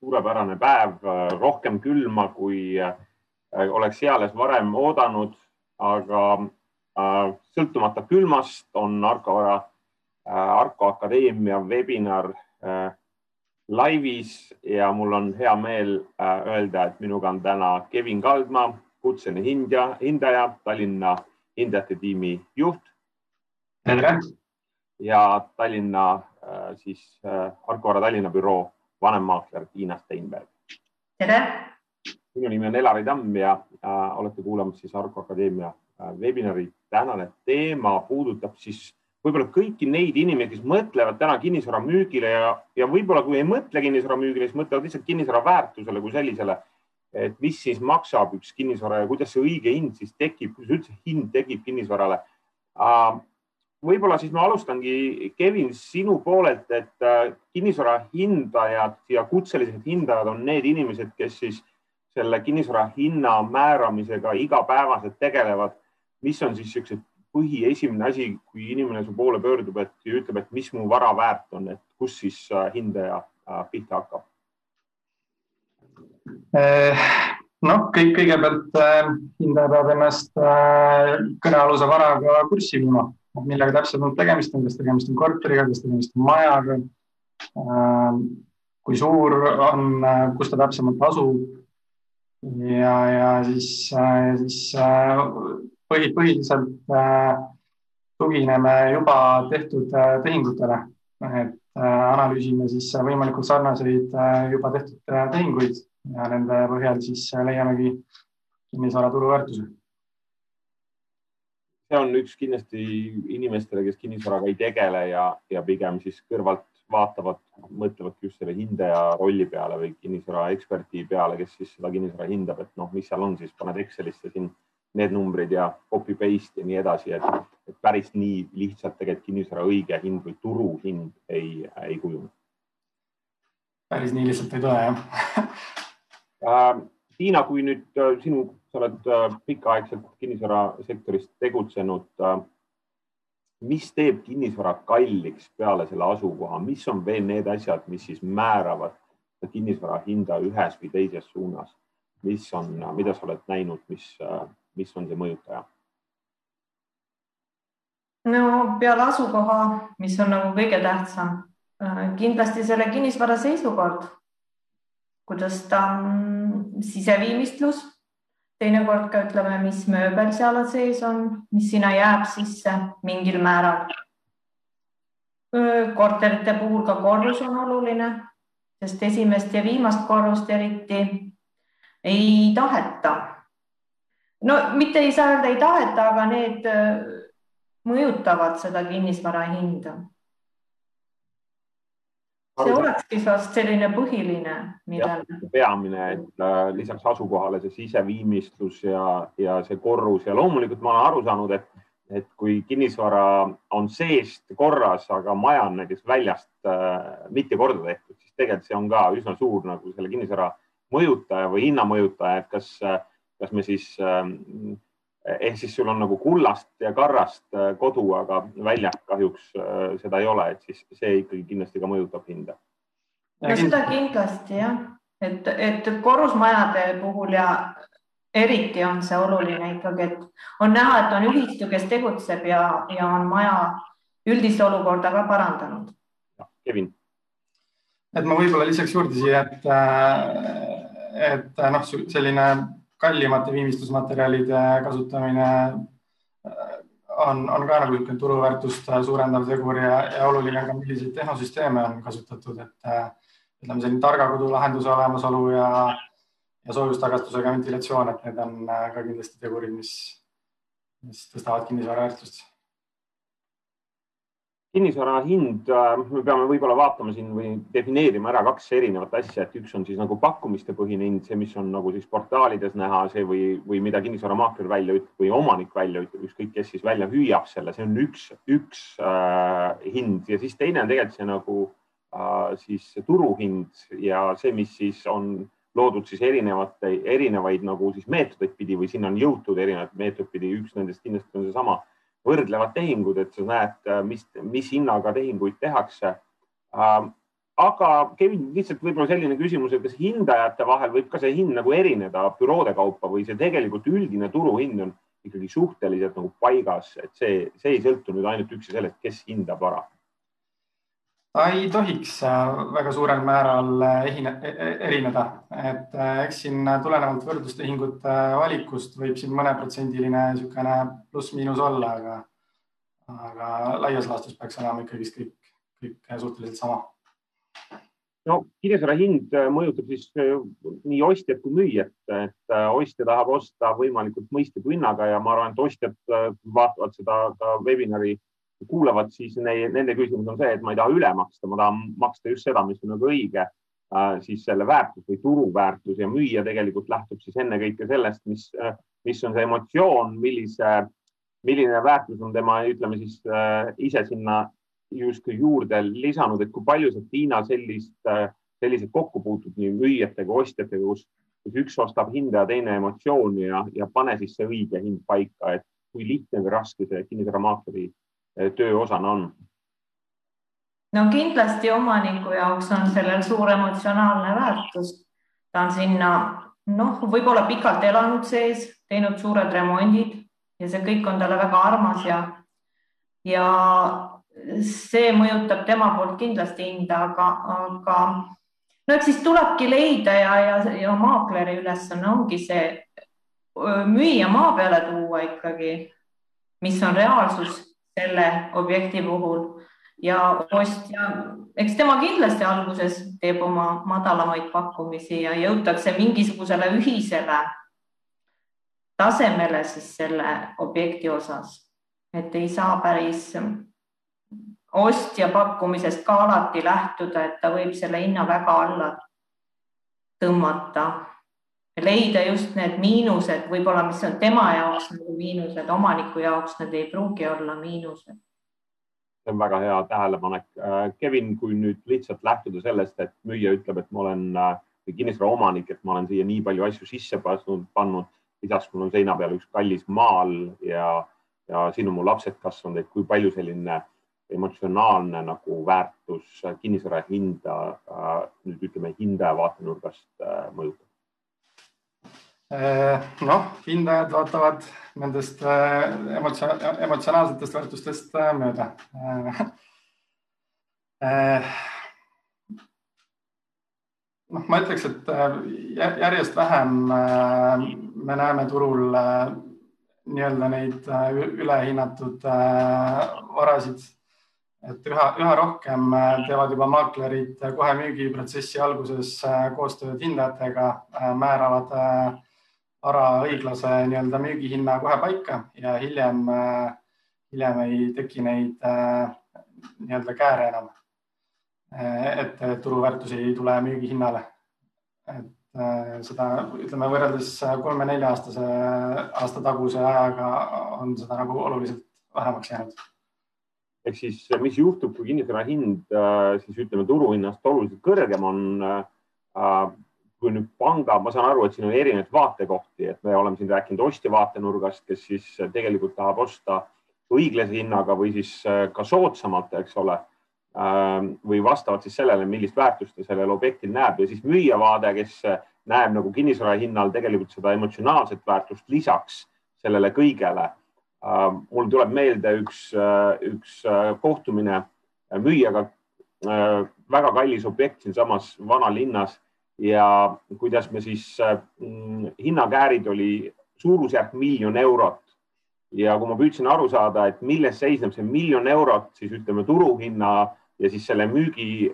suurepärane päev, rohkem külma, kui oleks eales varem oodanud, aga sõltumata külmast on Arko, Arko Akadeemia webinar laivis ja mul on hea meel öelda, et minuga on täna Kevin Kaldma, kutseline hindaja, hindaja, Tallinna hindajate tiimi juht. tere! ja Tallinna siis Arko Vara Tallinna büroo vanemmaakler Tiina Steinberg. tere! minu nimi on Elari Tamm ja äh, olete kuulamas siis Arko Akadeemia äh, webinari. tänane teema puudutab siis võib-olla kõiki neid inimesi, kes mõtlevad täna kinnisvara müügile ja, ja võib-olla kui ei mõtle kinnisvara müügile, siis mõtlevad lihtsalt kinnisvara väärtusele kui sellisele. et mis siis maksab üks kinnisvara ja kuidas see õige hind siis tekib, kuidas üldse hind tekib kinnisvarale äh, võib-olla siis ma alustangi, Kevin, sinu poolelt, et äh, kinnisvara hindajad ja kutselised hindajad on need inimesed, kes siis selle kinnisvara hinna määramisega igapäevaselt tegelevad. mis on siis niisugused põhi esimene asi, kui inimene su poole pöördub, et ütleb, et mis mu vara väärt on, et kus siis äh, hindaja äh, pihta hakkab? noh, kõik kõigepealt hindaja peab ennast kõnealuse varaga kurssi viima millega täpsemalt tegemist on, kas tegemist on korteriga, kas tegemist on majaga, ähm, kui suur on, kus ta täpsemalt asub. Ja, ja siis, äh, siis äh, põhi, põhiliselt äh, tugineme juba tehtud tehingutele, et analüüsime siis võimalikult sarnaseid juba tehtud tehinguid ja nende põhjal siis leiamegi kinnisvara turuväärtuse see on üks kindlasti inimestele, kes kinnisvaraga ei tegele ja, ja pigem siis kõrvalt vaatavad, mõtlevadki just selle hindaja rolli peale või kinnisvara eksperti peale, kes siis seda kinnisvara hindab, et noh, mis seal on, siis paned Excelisse siin need numbrid ja copy paste ja nii edasi, et, et päris nii lihtsalt tegelikult kinnisvara õige hind või turuhind ei, ei kujune. päris nii lihtsalt ei tule jah äh, Tiina, kui nüüd äh, sinu, sa oled äh, pikaaegselt kinnisvarasektoris tegutsenud. Äh, mis teeb kinnisvara kalliks peale selle asukoha, mis on veel need asjad, mis siis määravad kinnisvara hinda ühes või teises suunas? mis on, mida sa oled näinud, mis, mis on see mõjutaja? no peale asukoha, mis on nagu kõige tähtsam, kindlasti selle kinnisvara seisukord kuidas ta on siseviimistlus, teinekord ka ütleme, mis mööbel seal sees on, mis sinna jääb sisse mingil määral. korterite puhul ka korrus on oluline, sest esimest ja viimast korrust eriti ei taheta. no mitte ei saa öelda ei taheta, aga need mõjutavad seda kinnisvara hinda see olekski vast selline põhiline, millele. peamine, et äh, lisaks asukohale see siseviimistlus ja, ja see korrus ja loomulikult ma olen aru saanud, et, et kui kinnisvara on seest korras, aga maja on näiteks väljast äh, mitte korda tehtud, siis tegelikult see on ka üsna suur nagu selle kinnisvara mõjutaja või hinna mõjutaja, et kas, kas me siis äh, ehk siis sul on nagu kullast ja karrast äh, kodu, aga väljas kahjuks äh, seda ei ole, et siis see ikkagi kindlasti ka mõjutab hinda. no seda kindlasti jah, et, et korrusmajade puhul ja eriti on see oluline ikkagi, et on näha, et on ühistu, kes tegutseb ja, ja on maja üldist olukorda ka parandanud. Kevin. et ma võib-olla lisaks juurde siia, et, äh, et noh, selline kallimate viimistlusmaterjalide kasutamine äh, on, on ka nagu niisugune turuväärtust suurendav tegur ja, ja oluline on ka, milliseid tehnosüsteeme on kasutatud, et äh, ütleme, selline targa kodu lahenduse olemasolu ja, ja soojustagastusega ventilatsioon, et need on äh, ka kindlasti tegurid, mis, mis tõstavad kinnisvara väärtust kinnisvara hind, äh, me peame võib-olla vaatama siin või defineerima ära kaks erinevat asja, et üks on siis nagu pakkumiste põhine hind, see, mis on nagu siis portaalides näha, see või, või mida kinnisvaramaakler välja ütleb või omanik välja ütleb, ükskõik kes siis välja hüüab selle, see on üks, üks äh, hind. Ja siis teine on tegelikult see nagu äh, siis turuhind ja see, mis siis on loodud siis erinevate, erinevaid nagu siis meetodeid pidi või sinna on jõutud erinevaid meetodid pidi, üks nendest kindlasti on seesama võrdlevad tehingud, et sa näed, äh, mis, mis hinnaga tehinguid tehakse. Ähm, aga Kevin, lihtsalt võib-olla selline küsimus, et kas hindajate vahel võib ka see hind nagu erineda büroode kaupa või see tegelikult üldine turuhind on ikkagi suhteliselt nagu paigas, et see, see ei sõltu nüüd ainult üksi sellest, kes hindab vara? Ta ei tohiks äh, väga suurel määral äh, ehine, e, e, erineda, et äh, eks siin tulenevalt võrdlustehingute valikust võib siin mõneprotsendiline niisugune pluss-miinus olla, aga, aga laias laastus peaks olema ikkagist kõik, kõik suhteliselt sama. No kinnisvara hind mõjutab siis nii ostjat kui müüjat, et ostja tahab osta võimalikult mõistliku hinnaga ja ma arvan, et ostjad vaatavad seda ka webinari, kuulavad, siis ne, nende küsimus on see, et ma ei taha üle maksta, ma tahan maksta just seda, mis on nagu õige, siis selle väärtus või turuväärtus ja müüja tegelikult lähtub siis ennekõike sellest, mis, mis on see emotsioon, millise, milline väärtus on tema, ütleme siis ise sinna justkui juurde lisanud, et kui palju sa, Tiina, sellist, selliseid kokku puutud nii müüjatega, ostjatega, kus, kus üks ostab hinda ja teine emotsiooni ja, ja pane siis see õige hind paika, et kui lihtne või raske see kinnisvaramaakleri töö osana on? no kindlasti omaniku jaoks on sellel suur emotsionaalne väärtus. ta on sinna noh, võib-olla pikalt elanud sees, teinud suured remondid ja see kõik on talle väga armas ja, ja see mõjutab tema poolt kindlasti hinda, aga, aga no eks siis tulebki leida ja, ja, ja maakleri ülesanne ongi see müüa maa peale tuua ikkagi, mis on reaalsus selle objekti puhul. Ja ostja, eks tema kindlasti alguses teeb oma madalamaid pakkumisi ja jõutakse mingisugusele ühisele tasemele siis selle objekti osas, et ei saa päris ostja pakkumisest ka alati lähtuda, et ta võib selle hinna väga alla tõmmata, leida just need miinused, võib-olla, mis on tema jaoks nagu miinused, omaniku jaoks need ei pruugi olla miinused. see on väga hea tähelepanek. Äh, Kevin, kui nüüd lihtsalt lähtuda sellest, et müüja ütleb, et ma olen äh, kinnisvara omanik, et ma olen siia nii palju asju sisse pannud, lisaks mul on seina peal üks kallis maal ja, ja siin on mu lapsed kasvanud, et kui palju selline äh, emotsionaalne nagu väärtus kinnisvara hinda nüüd ütleme hindaja vaatenurgast äh, mõjutab? Äh, noh, hindajad vaatavad nendest äh, emotsio emotsionaalsetest väärtustest mööda. noh, ma ütleks, et järjest vähem me näeme turul nii-öelda neid ülehinnatud varasid et üha, üha rohkem teevad juba maaklerid kohe müügiprotsessi alguses koostööd hindajatega, määravad vara õiglase nii-öelda müügihinna kohe paika ja hiljem, hiljem ei teki neid nii-öelda kääre enam. et turuväärtus ei tule müügihinnale. et seda ütleme võrreldes kolme-nelja aastase, aasta taguse ajaga on seda nagu oluliselt vähemaks jäänud ehk siis, mis juhtub, kui kinnisvara hind äh, siis ütleme turuhinnast oluliselt kõrgem on. Äh, kui nüüd panga, ma saan aru, et siin on erinevaid vaatekohti, et me oleme siin rääkinud ostja vaatenurgast, kes siis tegelikult tahab osta õiglase hinnaga või siis äh, ka soodsamalt, eks ole. või vastavalt siis sellele, millist väärtust ta sellel objektil näeb ja siis müüja vaade, kes näeb nagu kinnisvara hinnal tegelikult seda emotsionaalset väärtust lisaks sellele kõigele Äh, mul tuleb meelde üks, äh, üks äh, kohtumine müüjaga, väga kallis objekt siinsamas vanalinnas ja kuidas me siis, mm, hinnakäärid oli suurusjärk miljon eurot. ja kui ma püüdsin aru saada, et milles seisneb see miljon eurot, siis ütleme turuhinna ja siis selle müügi,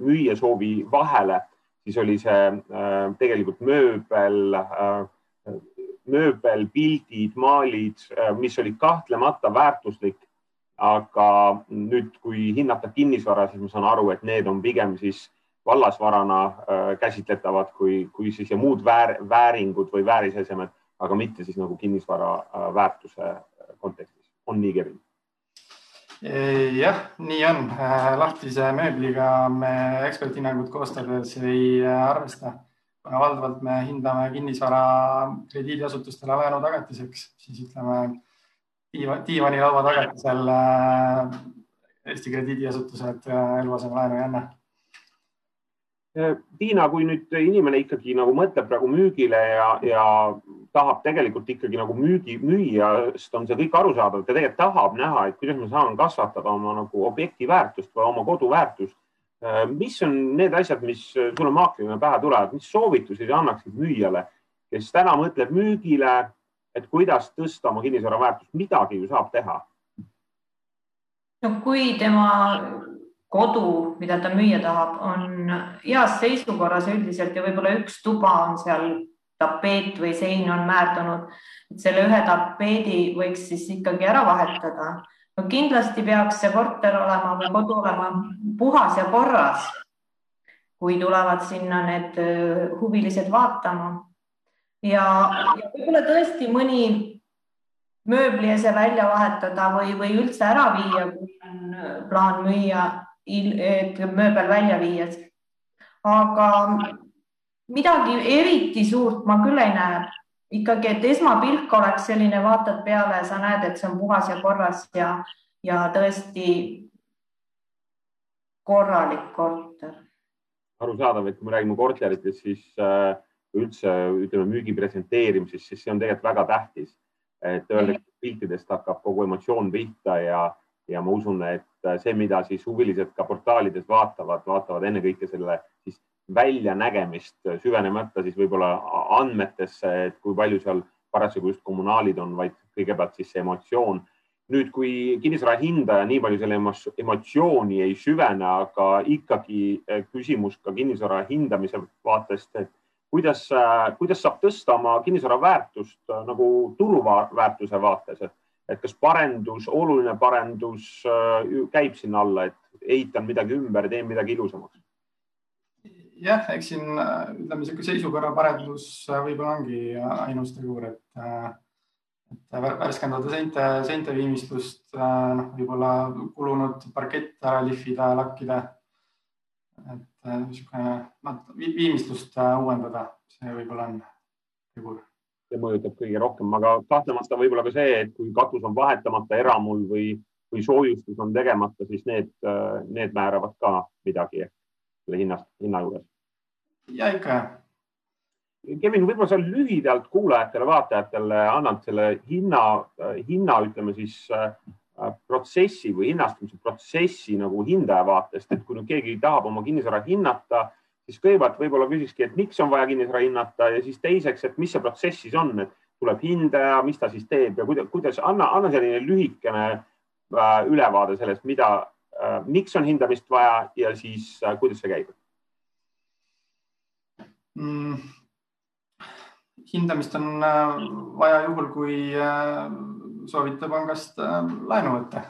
müüja soovi vahele, siis oli see tegelikult mööbel mööbel, pildid, maalid, äh, mis oli kahtlemata väärtuslik. aga nüüd, kui hinnata kinnisvara, siis ma saan aru, et need on pigem siis vallasvarana äh, käsitletavad kui, kui siis ja muud väär, vääringud või väärisesemed, aga mitte siis nagu kinnisvara äh, väärtuse kontekstis. on nii, Kevin? jah, nii on. lahtise mööbliga me eksperthinnangut koostades ei arvesta kuna valdavalt me hindame kinnisvara krediidiasutustele laenu tagatiseks, siis ütleme diiva, diivanilaua tagatisel äh, Eesti krediidiasutused eluasemelaenu ei anna. Tiina, kui nüüd inimene ikkagi nagu mõtleb praegu müügile ja, ja tahab tegelikult ikkagi nagu müügi, müüjast on see kõik arusaadav, ta tegelikult tahab näha, et kuidas ma saan kasvatada oma nagu objekti väärtust või oma kodu väärtust. mis on need asjad, mis sulle maaklerina pähe tulevad, mis soovitusi sa annaksid müüjale, kes täna mõtleb müügile, et kuidas tõsta oma kinnisvara väärtust, midagi ju saab teha. no kui tema kodu, mida ta müüa tahab, on heas seisukorras üldiselt ja võib-olla üks tuba on seal tapeet või sein on määrdunud, et selle ühe tapeedi võiks siis ikkagi ära vahetada. no kindlasti peaks see korter olema või kodu olema puhas ja korras, kui tulevad sinna need huvilised vaatama. ja, ja võib-olla tõesti mõni mööbliese välja vahetada või, või üldse ära viia, kui on plaan müüa mööbel välja viies. aga midagi eriti suurt ma küll ei näe. ikkagi, et esmapilk oleks selline, vaatad peale, sa näed, et see on puhas ja korras ja, ja tõesti korralik korter. arusaadav, et kui me räägime korteritest, siis äh, üldse ütleme müügi presenteerimisest, siis see on tegelikult väga tähtis. et öeldakse, piltidest hakkab kogu emotsioon pihta ja ja ma usun, et see, mida siis huvilised ka portaalides vaatavad, vaatavad ennekõike selle siis väljanägemist, süvenemata siis võib-olla andmetesse, et kui palju seal parasjagu just kommunaalid on, vaid kõigepealt siis see emotsioon. nüüd, kui kinnisvara hindaja nii palju selle emotsiooni ei süvene, aga ikkagi eh, küsimus ka kinnisvara hindamise vaatest, et kuidas, kuidas saab tõsta oma kinnisvara väärtust nagu turuväärtuse vaates, et et kas parendus, oluline parendus äh, käib sinna alla, et ehitan midagi ümber, teen midagi ilusamaks? jah, eks siin ütleme, niisugune seisukorra parendus äh, võib-olla ongi ainus tegur, et, äh, et värskendada seinte, seinte viimistlust, noh, võib-olla kulunud parkett ära lihvida, lakkida. et niisugune viimistlust uuendada, see võib-olla on tegur see mõjutab kõige rohkem, aga kahtlemata võib-olla ka see, et kui katus on vahetamata eramul või, või soojustus on tegemata, siis need, need määravad ka midagi selle hinnast, hinna juures. ja ikka. Kevin, võib-olla sa lühidalt kuulajatele-vaatajatele annad selle hinna, hinna, ütleme siis protsessi või hinnastamise protsessi nagu hindaja vaatest, et kui nüüd keegi tahab oma kinnisvara hinnata siis kõigepealt võib-olla küsikski, et miks on vaja kinnisvara hinnata ja siis teiseks, et mis see protsess siis on, et tuleb hindaja, mis ta siis teeb ja kuidas, kuidas anna, anna selline lühikene äh, ülevaade sellest, mida äh,, miks on hindamist vaja ja siis äh, kuidas see käib mm.? hindamist on äh, vaja juhul, kui äh, soovite pangast äh, laenu võtta.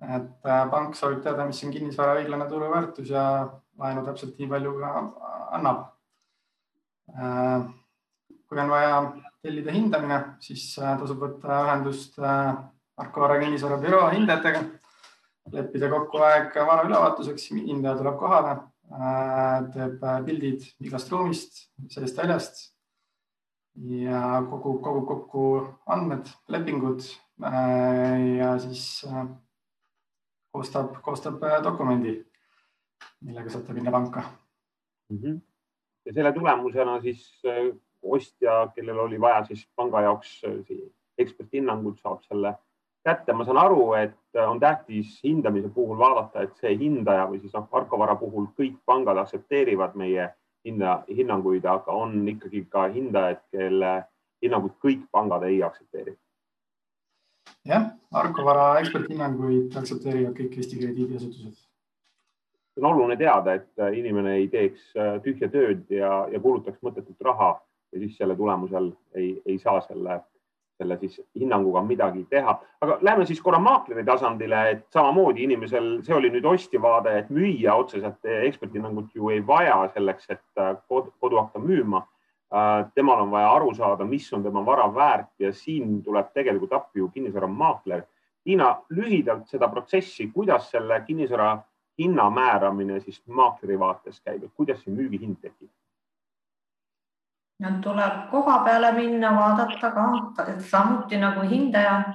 et pank soovib teada, mis on kinnisvara õiglane turuväärtus ja laenu täpselt nii palju ka annab. Äh, kui on vaja tellida hindamine, siis äh, tasub võtta ühendust äh, Marko Vara kinnisvarabüroo hindajatega, leppida kokku aeg vara ülevaatuseks, hindaja tuleb kohale, teeb pildid igast ruumist, seest-väljast ja kogu, kogub kokku andmed, lepingud ja siis koostab, koostab dokumendi millega saate minna panka mm. -hmm. ja selle tulemusena siis äh, ostja, kellel oli vaja siis panga jaoks äh, eksperthinnangut, saab selle kätte. ma saan aru, et äh, on tähtis hindamise puhul vaadata, et see hindaja või siis noh, Arkovara puhul kõik pangad aktsepteerivad meie hinna, hinnanguid, aga on ikkagi ka hindajad, kelle hinnanguid kõik pangad ei aktsepteeri. jah, Arkovara eksperthinnanguid aktsepteerivad kõik Eesti krediidiasutused on oluline teada, et äh, inimene ei teeks äh, tühja tööd ja, ja kulutaks mõttetut raha ja siis selle tulemusel ei, ei saa selle, selle siis hinnanguga midagi teha. aga lähme siis korra maakleri tasandile, et samamoodi inimesel, see oli nüüd ostja vaade, et müüa otseselt eksperthinnangut ju ei vaja selleks, et äh, kodu hakata müüma. temal on vaja aru saada, mis on tema vara väärt ja siin tuleb tegelikult appi ju kinnisvaramaakler. Tiina, lühidalt seda protsessi, kuidas selle kinnisvara hinna määramine siis maakleri vaates käib, et kuidas see müügihind tekib? no tuleb koha peale minna, vaadata ka samuti nagu hindaja,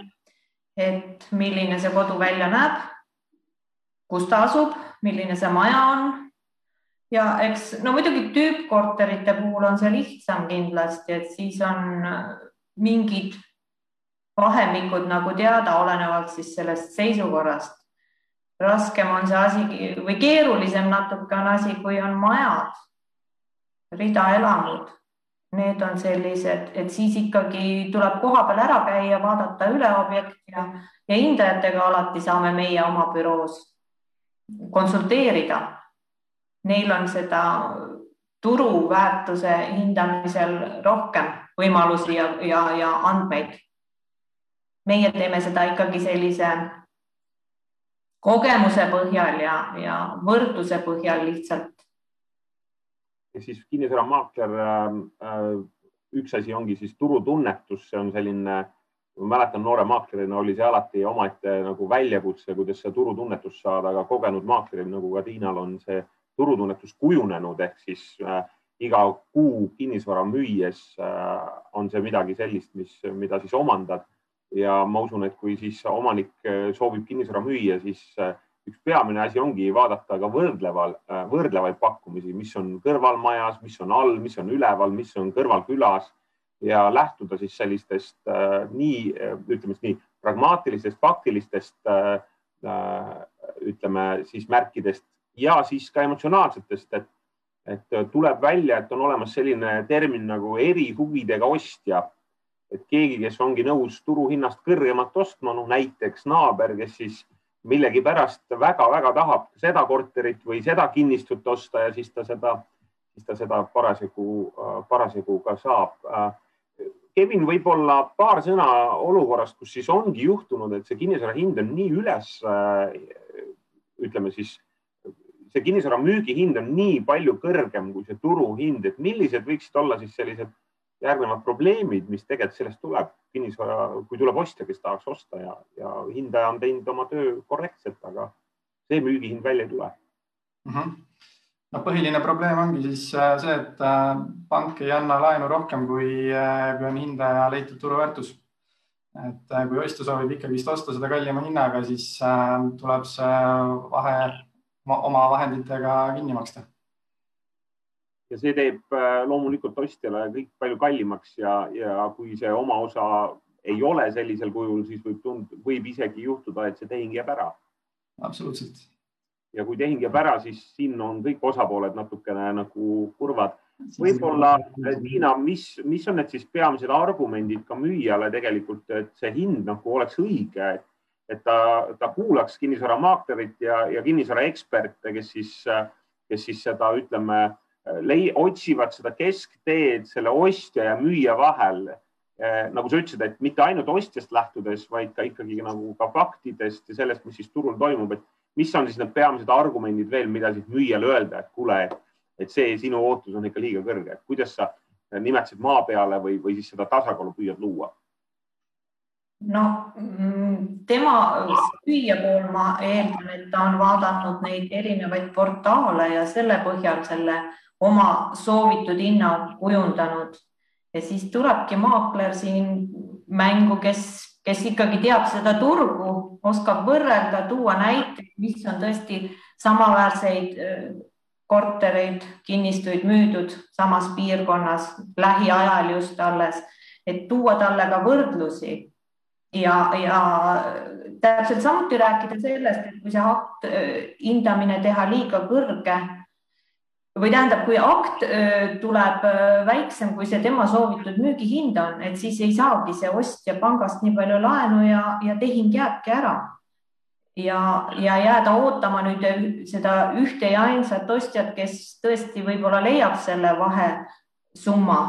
et milline see kodu välja näeb, kus ta asub, milline see maja on ja eks no muidugi tüüppkorterite puhul on see lihtsam kindlasti, et siis on mingid vahemikud nagu teada, olenevalt siis sellest seisukorrast. Raskem on see asi või keerulisem natuke on asi, kui on majad, ridaelamud. Need on sellised, et siis ikkagi tuleb koha peal ära käia, vaadata üle objekt ja, ja hindajatega alati saame meie oma büroos konsulteerida. Neil on seda turuväärtuse hindamisel rohkem võimalusi ja, ja, ja andmeid meie teeme seda ikkagi sellise kogemuse põhjal ja, ja võrdluse põhjal lihtsalt. ja siis kinnisvaramaakler äh,, üks asi ongi siis turutunnetus, see on selline, ma mäletan noore maaklerina oli see alati omaette nagu väljakutse, kuidas seda turutunnetust saada, aga kogenud maakleril nagu ka Tiinal on see turutunnetus kujunenud ehk siis äh, iga kuu kinnisvara müües äh, on see midagi sellist, mis, mida siis omandad ja ma usun, et kui siis omanik äh, soovib kinnisvara müüa, siis äh, üks peamine asi ongi vaadata ka võrdleval, äh, võrdlevaid pakkumisi, mis on kõrvalmajas, mis on all, mis on üleval, mis on kõrvalkülas ja lähtuda siis sellistest nii, ütleme siis nii pragmaatilistest, faktilistest ütleme siis märkidest ja siis ka emotsionaalsetest, et, et tuleb välja, et on olemas selline termin nagu erihuvidega ostja et keegi, kes ongi nõus turuhinnast kõrgemat ostma, noh näiteks naaber, kes siis millegipärast väga-väga tahab seda korterit või seda kinnistut osta ja siis ta seda, siis ta seda parasjagu, parasjagu ka saab. Kevin, võib-olla paar sõna olukorrast, kus siis ongi juhtunud, et see kinnisvara hind on nii üles, ütleme siis, see kinnisvara müügihind on nii palju kõrgem kui see turuhind, et millised võiksid olla siis sellised järgnevad probleemid, mis tegelikult sellest tuleb, kinnisvara, kui tuleb ostja, kes tahaks osta ja, ja hindaja on teinud oma töö korrektselt, aga see müügihind välja ei tule mm. -hmm. no põhiline probleem ongi siis äh, see, et äh, pank ei anna laenu rohkem, kui, äh, on hindaja leitud turuväärtus. et kui ostja soovib ikkagist osta seda kallima hinnaga, siis tuleb see vahe oma vahenditega kinni maksta ja see teeb äh, loomulikult ostjale kõik palju kallimaks ja, ja kui see oma osa ei ole sellisel kujul, siis võib tund-, võib isegi juhtuda, et see tehing jääb ära. absoluutselt. ja kui tehing jääb ära, siis siin on kõik osapooled natukene nagu kurvad. võib-olla Tiina, mis, mis on need siis peamised argumendid ka müüjale tegelikult, et see hind nagu oleks õige, et ta, ta kuulaks kinnisvaramaaklerit ja, ja kinnisvaraeksperte, kes siis, kes siis seda, ütleme otsivad seda keskteed selle ostja ja müüja vahel. Eh, nagu sa ütlesid, et mitte ainult ostjast lähtudes, vaid ka ikkagi nagu ka faktidest ja sellest, mis siis turul toimub, et mis on siis need peamised argumendid veel, mida siis müüjale öelda, et kuule, et see sinu ootus on ikka liiga kõrge, et kuidas sa nimetasid maa peale või, või siis seda tasakaalu püüad luua? no mm, tema müüja pool, ma eeldan, et ta on vaadanud neid erinevaid portaale ja selle põhjal selle oma soovitud hinna kujundanud. Ja siis tulebki maakler siin mängu, kes, kes ikkagi teab seda turgu, oskab võrrelda, tuua näiteid, mis on tõesti samaväärseid kortereid, kinnistuid müüdud samas piirkonnas lähiajal just alles, et tuua talle ka võrdlusi. Ja, ja täpselt samuti rääkida sellest, et kui see hindamine teha liiga kõrge või tähendab, kui akt tuleb väiksem, kui see tema soovitud müügihind on, et siis ei saagi see ostja pangast nii palju laenu ja, ja tehing jääbki ära. ja, ja jääda ootama nüüd seda ühte ja ainsat ostjat, kes tõesti võib-olla leiab selle vahesumma,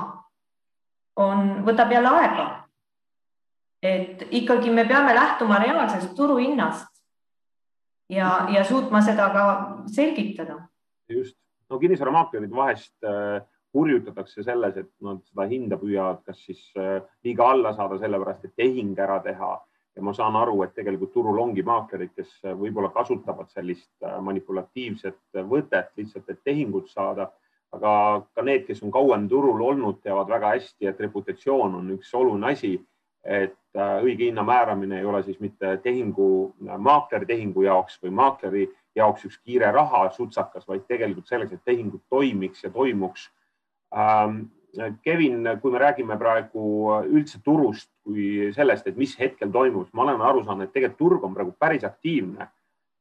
on, võtab jälle aega. et ikkagi me peame lähtuma reaalsest turuhinnast ja, ja suutma seda ka selgitada. just no kinnisvaramaaklerid vahest äh, hurjutatakse selles, et nad seda hinda püüavad, kas siis äh, liiga alla saada, sellepärast et tehing ära teha ja ma saan aru, et tegelikult turul ongi maaklerid, kes äh, võib-olla kasutavad sellist manipulatiivset võtet lihtsalt, et tehingut saada. aga ka need, kes on kauem turul olnud, teavad väga hästi, et reputatsioon on üks oluline asi. et õige hinna määramine ei ole siis mitte tehingu, maakleri tehingu jaoks või maakleri jaoks üks kiire rahasutsakas, vaid tegelikult selleks, et tehingud toimiks ja toimuks. Ähm, Kevin, kui me räägime praegu üldse turust kui sellest, et mis hetkel toimub, ma olen aru saanud, et tegelikult turg on praegu päris aktiivne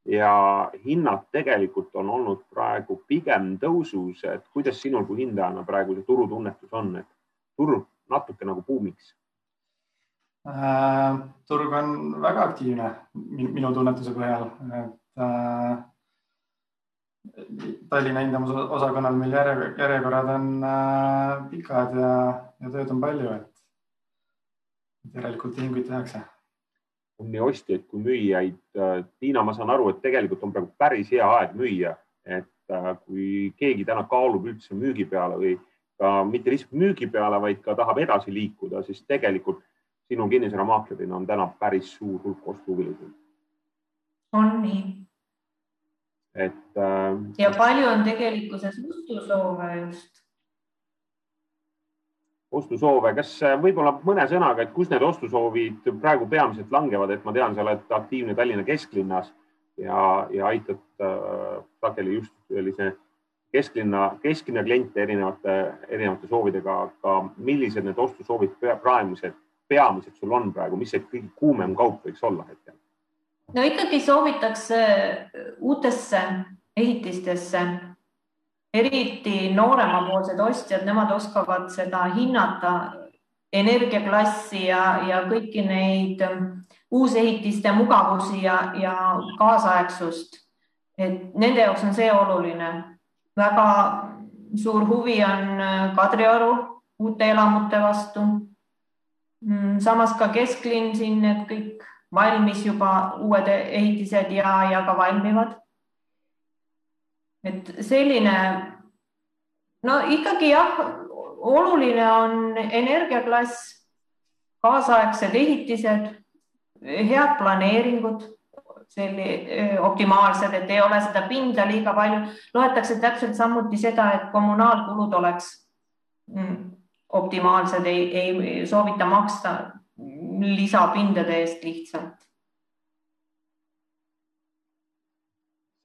ja hinnad tegelikult on olnud praegu pigem tõusus, et kuidas sinul kui hindajana praegu see turutunnetus on, et turg natuke nagu buumiks äh,? turg on väga aktiivne minu tunnetuse põhjal, et Tallinna hindamisosakonnal meil järjekorrad on äh, pikad ja, ja tööd on palju, et järelikult tehinguid tehakse. on nii ostjaid kui müüjaid. Äh, Tiina, ma saan aru, et tegelikult on praegu päris hea aeg müüa, et äh, kui keegi täna kaalub üldse müügi peale või ka mitte lihtsalt müügi peale, vaid ka tahab edasi liikuda, siis tegelikult sinu kinnisvaramaaklerina on täna päris suur hulk ostuhuvilisi. on nii. Et äh,. ja palju on tegelikkuses ostusoove just? ostusoove, kas äh, võib-olla mõne sõnaga, et kus need ostusoovid praegu peamiselt langevad, et ma tean, sa oled aktiivne Tallinna kesklinnas ja, ja aitad äh, sageli just sellise kesklinna, kesklinna kliente erinevate, erinevate soovidega, aga millised need ostusoovid praegused peamised sul on praegu, mis see kõige kuumem kaup võiks olla hetkel? No ikkagi soovitakse uutesse ehitistesse, eriti nooremapoolsed ostjad, nemad oskavad seda hinnata, energiaklassi ja, ja kõiki neid uusehitiste mugavusi ja, ja kaasaegsust. et nende jaoks on see oluline. väga suur huvi on Kadrioru uute elamute vastu Mm, samas ka kesklinn siin, need kõik valmis juba uued ehitised ja, ja ka valmivad. et selline, no ikkagi jah, oluline on energiaklass, kaasaegsed ehitised, head planeeringud, selli-, optimaalsed, et ei ole seda pinda liiga palju. loetakse täpselt samuti seda, et kommunaalkulud oleks mm, optimaalsed, ei, ei soovita maksta lisapindade eest lihtsalt.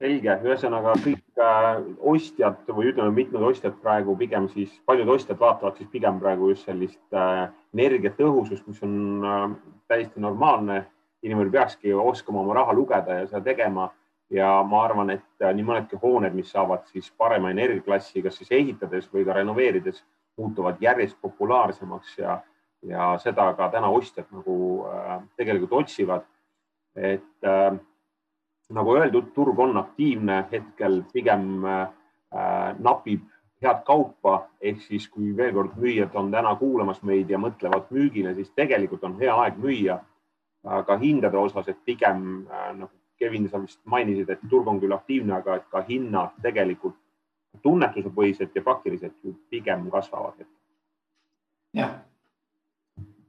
selge, ühesõnaga kõik äh, ostjad või ütleme, mitmed ostjad praegu pigem siis, paljud ostjad vaatavad siis pigem praegu just sellist äh, energiatõhusust, mis on äh, täiesti normaalne. inimene peakski oskama oma raha lugeda ja seda tegema ja ma arvan, et nii mõnedki hooned, mis saavad siis parema energiaklassi, kas siis ehitades või ka renoveerides muutuvad järjest populaarsemaks ja, ja seda ka täna ostjad nagu äh, tegelikult otsivad. et äh, nagu öeldud, turg on aktiivne, hetkel pigem äh, napib head kaupa, ehk siis kui veel kord müüjad on täna kuulamas meid ja mõtlevad müügile, siis tegelikult on hea aeg müüa. aga hindade osas, et pigem nagu Kevin, sa vist mainisid, et turg on küll aktiivne, aga et ka hinnad tegelikult tunnetuse põhiselt ja faktiliselt ju pigem kasvavad. jah.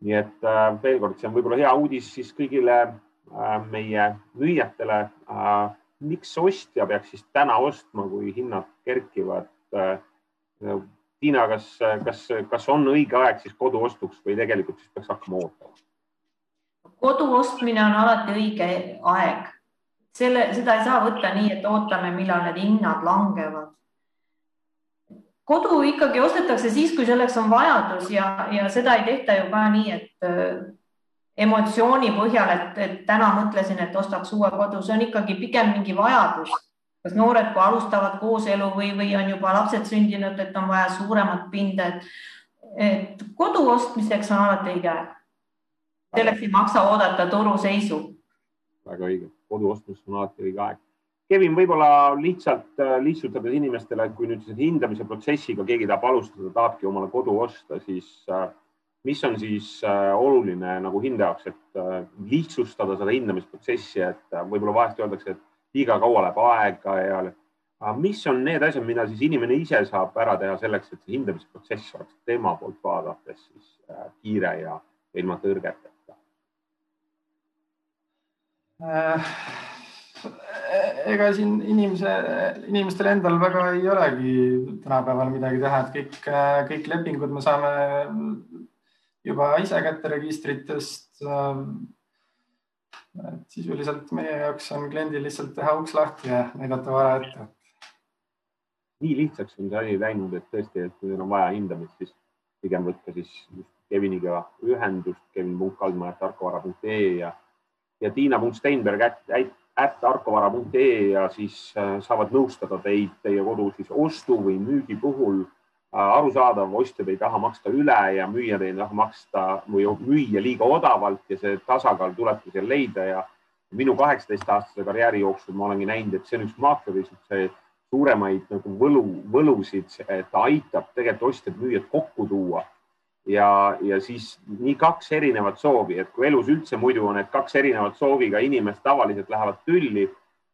Nii et äh, veel kord, see on võib-olla hea uudis siis kõigile äh, meie müüjatele äh,. miks ostja peaks siis täna ostma, kui hinnad kerkivad? Tiina, kas, kas, kas on õige aeg siis koduostuks või tegelikult siis peaks hakkama ootama? kodu ostmine on alati õige aeg. selle, seda ei saa võtta nii, et ootame, millal need hinnad langevad kodu ikkagi ostetakse siis, kui selleks on vajadus ja, ja seda ei tehta ju ka nii, et äh, emotsiooni põhjal, et, et täna mõtlesin, et ostaks uue kodu, see on ikkagi pigem mingi vajadus. kas noored, kui alustavad kooselu või, või on juba lapsed sündinud, et on vaja suuremat pinda, et, et kodu ostmiseks on alati õige aeg. selleks ei maksa oodata turuseisu. väga õige, kodu ostmiseks on alati õige aeg Kevin, võib-olla lihtsalt äh, lihtsustades inimestele, kui nüüd selle hindamise protsessiga keegi tahab alustada, tahabki omale kodu osta, siis äh, mis on siis äh, oluline nagu hindaja jaoks, et lihtsustada seda hindamisprotsessi, et võib-olla vahest öeldakse, et liiga kaua läheb aega ja mis on need asjad, mida siis inimene ise saab ära teha selleks, et see hindamisprotsess oleks tema poolt vaadates siis kiire ja ilma tõrgeteta äh.? Ega siin inimese, inimestel endal väga ei olegi tänapäeval midagi teha, et kõik, kõik lepingud me saame juba ise kätte registritest. sisuliselt meie jaoks on kliendil lihtsalt teha uks lahti ja näidata vara ette. nii lihtsaks on see asi läinud, et tõesti, et kui teil on vaja hindamist, siis pigem võtta siis Keviniga ühendust, kevin.kaldma.tarkovara.ee ja, ja tiina.steinberg ätt tarkovara.ee ja siis äh, saavad nõustada teid teie kodu siis ostu või müügi puhul. Äh, arusaadav, ostjad ei taha maksta üle ja müüjad ei taha maksta või müüa liiga odavalt ja see tasakaal tulebki seal leida ja minu kaheksateist aastase karjääri jooksul ma olengi näinud, et see on üks maakleri suuremaid nagu võlu, võlusid, et ta aitab tegelikult ostjad-müüjad kokku tuua ja, ja siis nii kaks erinevat soovi, et kui elus üldse muidu on, et kaks erinevat sooviga inimest tavaliselt lähevad tülli,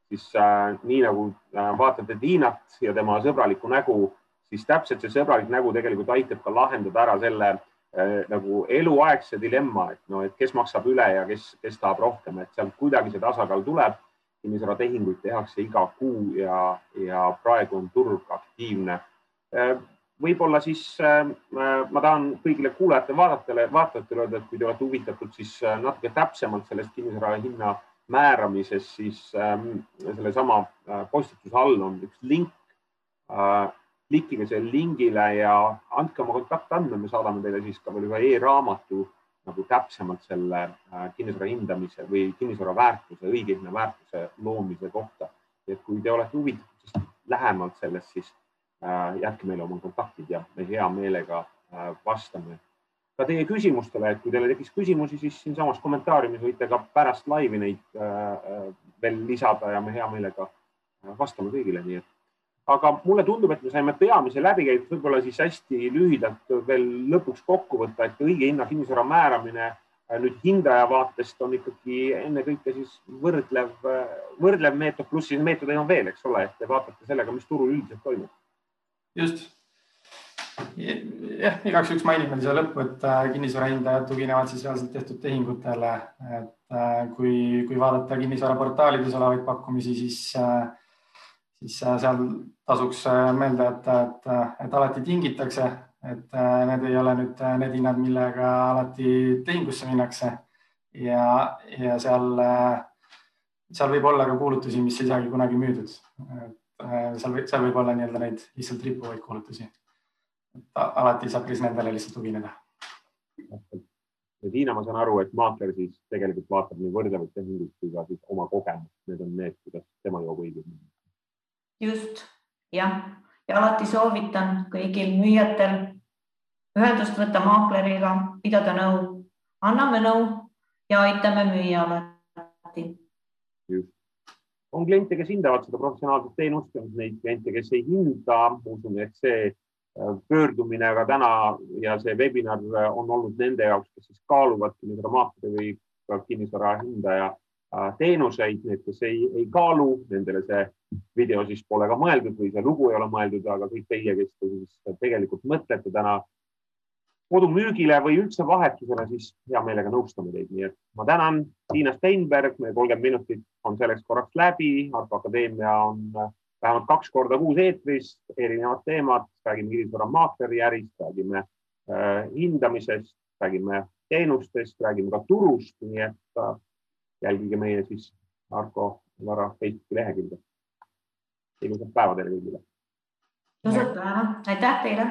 siis äh, nii nagu äh, vaatate Tiinat ja tema sõbralikku nägu, siis täpselt see sõbralik nägu tegelikult aitab ka lahendada ära selle äh, nagu eluaegse dilemma, et no, et kes maksab üle ja kes, kes tahab rohkem, et sealt kuidagi see tasakaal tuleb. kinnisvaratehinguid tehakse iga kuu ja, ja praegu on turg aktiivne äh, võib-olla siis äh, ma tahan kõigile kuulajatele, vaatajatele, vaatajatele öelda, et kui te olete huvitatud, siis äh, natuke täpsemalt sellest kinnisvara hinna määramisest, siis ähm, sellesama äh, postituse all on üks link äh,. klikige sellele lingile ja andke oma kontaktandmed, me saadame teile siis ka veel ühe e-raamatu nagu täpsemalt selle äh, kinnisvara hindamise või kinnisvara väärtuse, õige hinna väärtuse loomise kohta. et kui te olete huvitatud lähemalt sellest, siis jätke meile oma kontaktid ja me hea meelega äh, vastame ka teie küsimustele, et kui teile tekkis küsimusi, siis siinsamas kommentaariumis võite ka pärast laivi neid äh, veel lisada ja me hea meelega vastame kõigile, nii et. Aga mulle tundub, et me saime peamise läbi käidud, võib-olla siis hästi lühidalt veel lõpuks kokku võtta, et õige hinna kinnisvara määramine nüüd hindaja vaatest on ikkagi ennekõike siis võrdlev, võrdlev meetod, pluss siis meetodeid on veel, eks ole, et te vaatate sellega, mis turul üldiselt toimub just. jah, igaks juhuks mainime siia lõppu, et äh, kinnisvarahindajad tuginevad siis reaalselt tehtud tehingutele, et äh, kui, kui vaadata kinnisvaraportaalides olevaid pakkumisi, siis, äh, siis seal tasuks meelde et, et, et alati tingitakse, et need ei ole nüüd need hinnad, millega alati tehingusse minnakse. Ja, ja seal, seal võib olla ka kuulutusi, mis ei saagi kunagi müüdud. Äh, seal võib, seal võib olla nii-öelda neid lihtsalt rippuvaid kuulutusi. alati saab siis nendele lihtsalt tugineda. ja Tiina, ma saan aru, et maakler siis tegelikult vaatab nii võrdlevaid tehinguid kui ka siis oma kogemust, need on need, kuidas tema jõuab õigesti. just jah, ja alati soovitan kõigil müüjatel ühendust võtta maakleriga, pidada nõu, anname nõu ja aitame müüa alati. just on kliente, kes hindavad seda professionaalset teenust, on neid kliente, kes ei hinda. usun, et see äh, pöördumine ka täna ja see webinar äh, on olnud nende jaoks, kes siis kaaluvad kinnisvaramaakleri või kinnisvara hindaja äh, teenuseid, need, kes ei, ei kaalu, nendele see video siis pole ka mõeldud või see lugu ei ole mõeldud, aga kõik teie, kes te siis tegelikult mõtlete täna kodumüügile või üldse vahetusele, siis hea meelega nõustame teid, nii et ma tänan Tiina Steinberg, meie kolmkümmend minutit on selleks korraks läbi, Argo Akadeemia on vähemalt kaks korda kuus eetris, erinevad teemad, räägime kinnisvaramaakleri ärist, räägime äh, hindamisest, räägime teenustest, räägime ka turust, nii et äh, jälgige meie siis Argo Vara Facebooki lehekülge. ilusat päeva teile kõigile. ilusat päeva, aitäh teile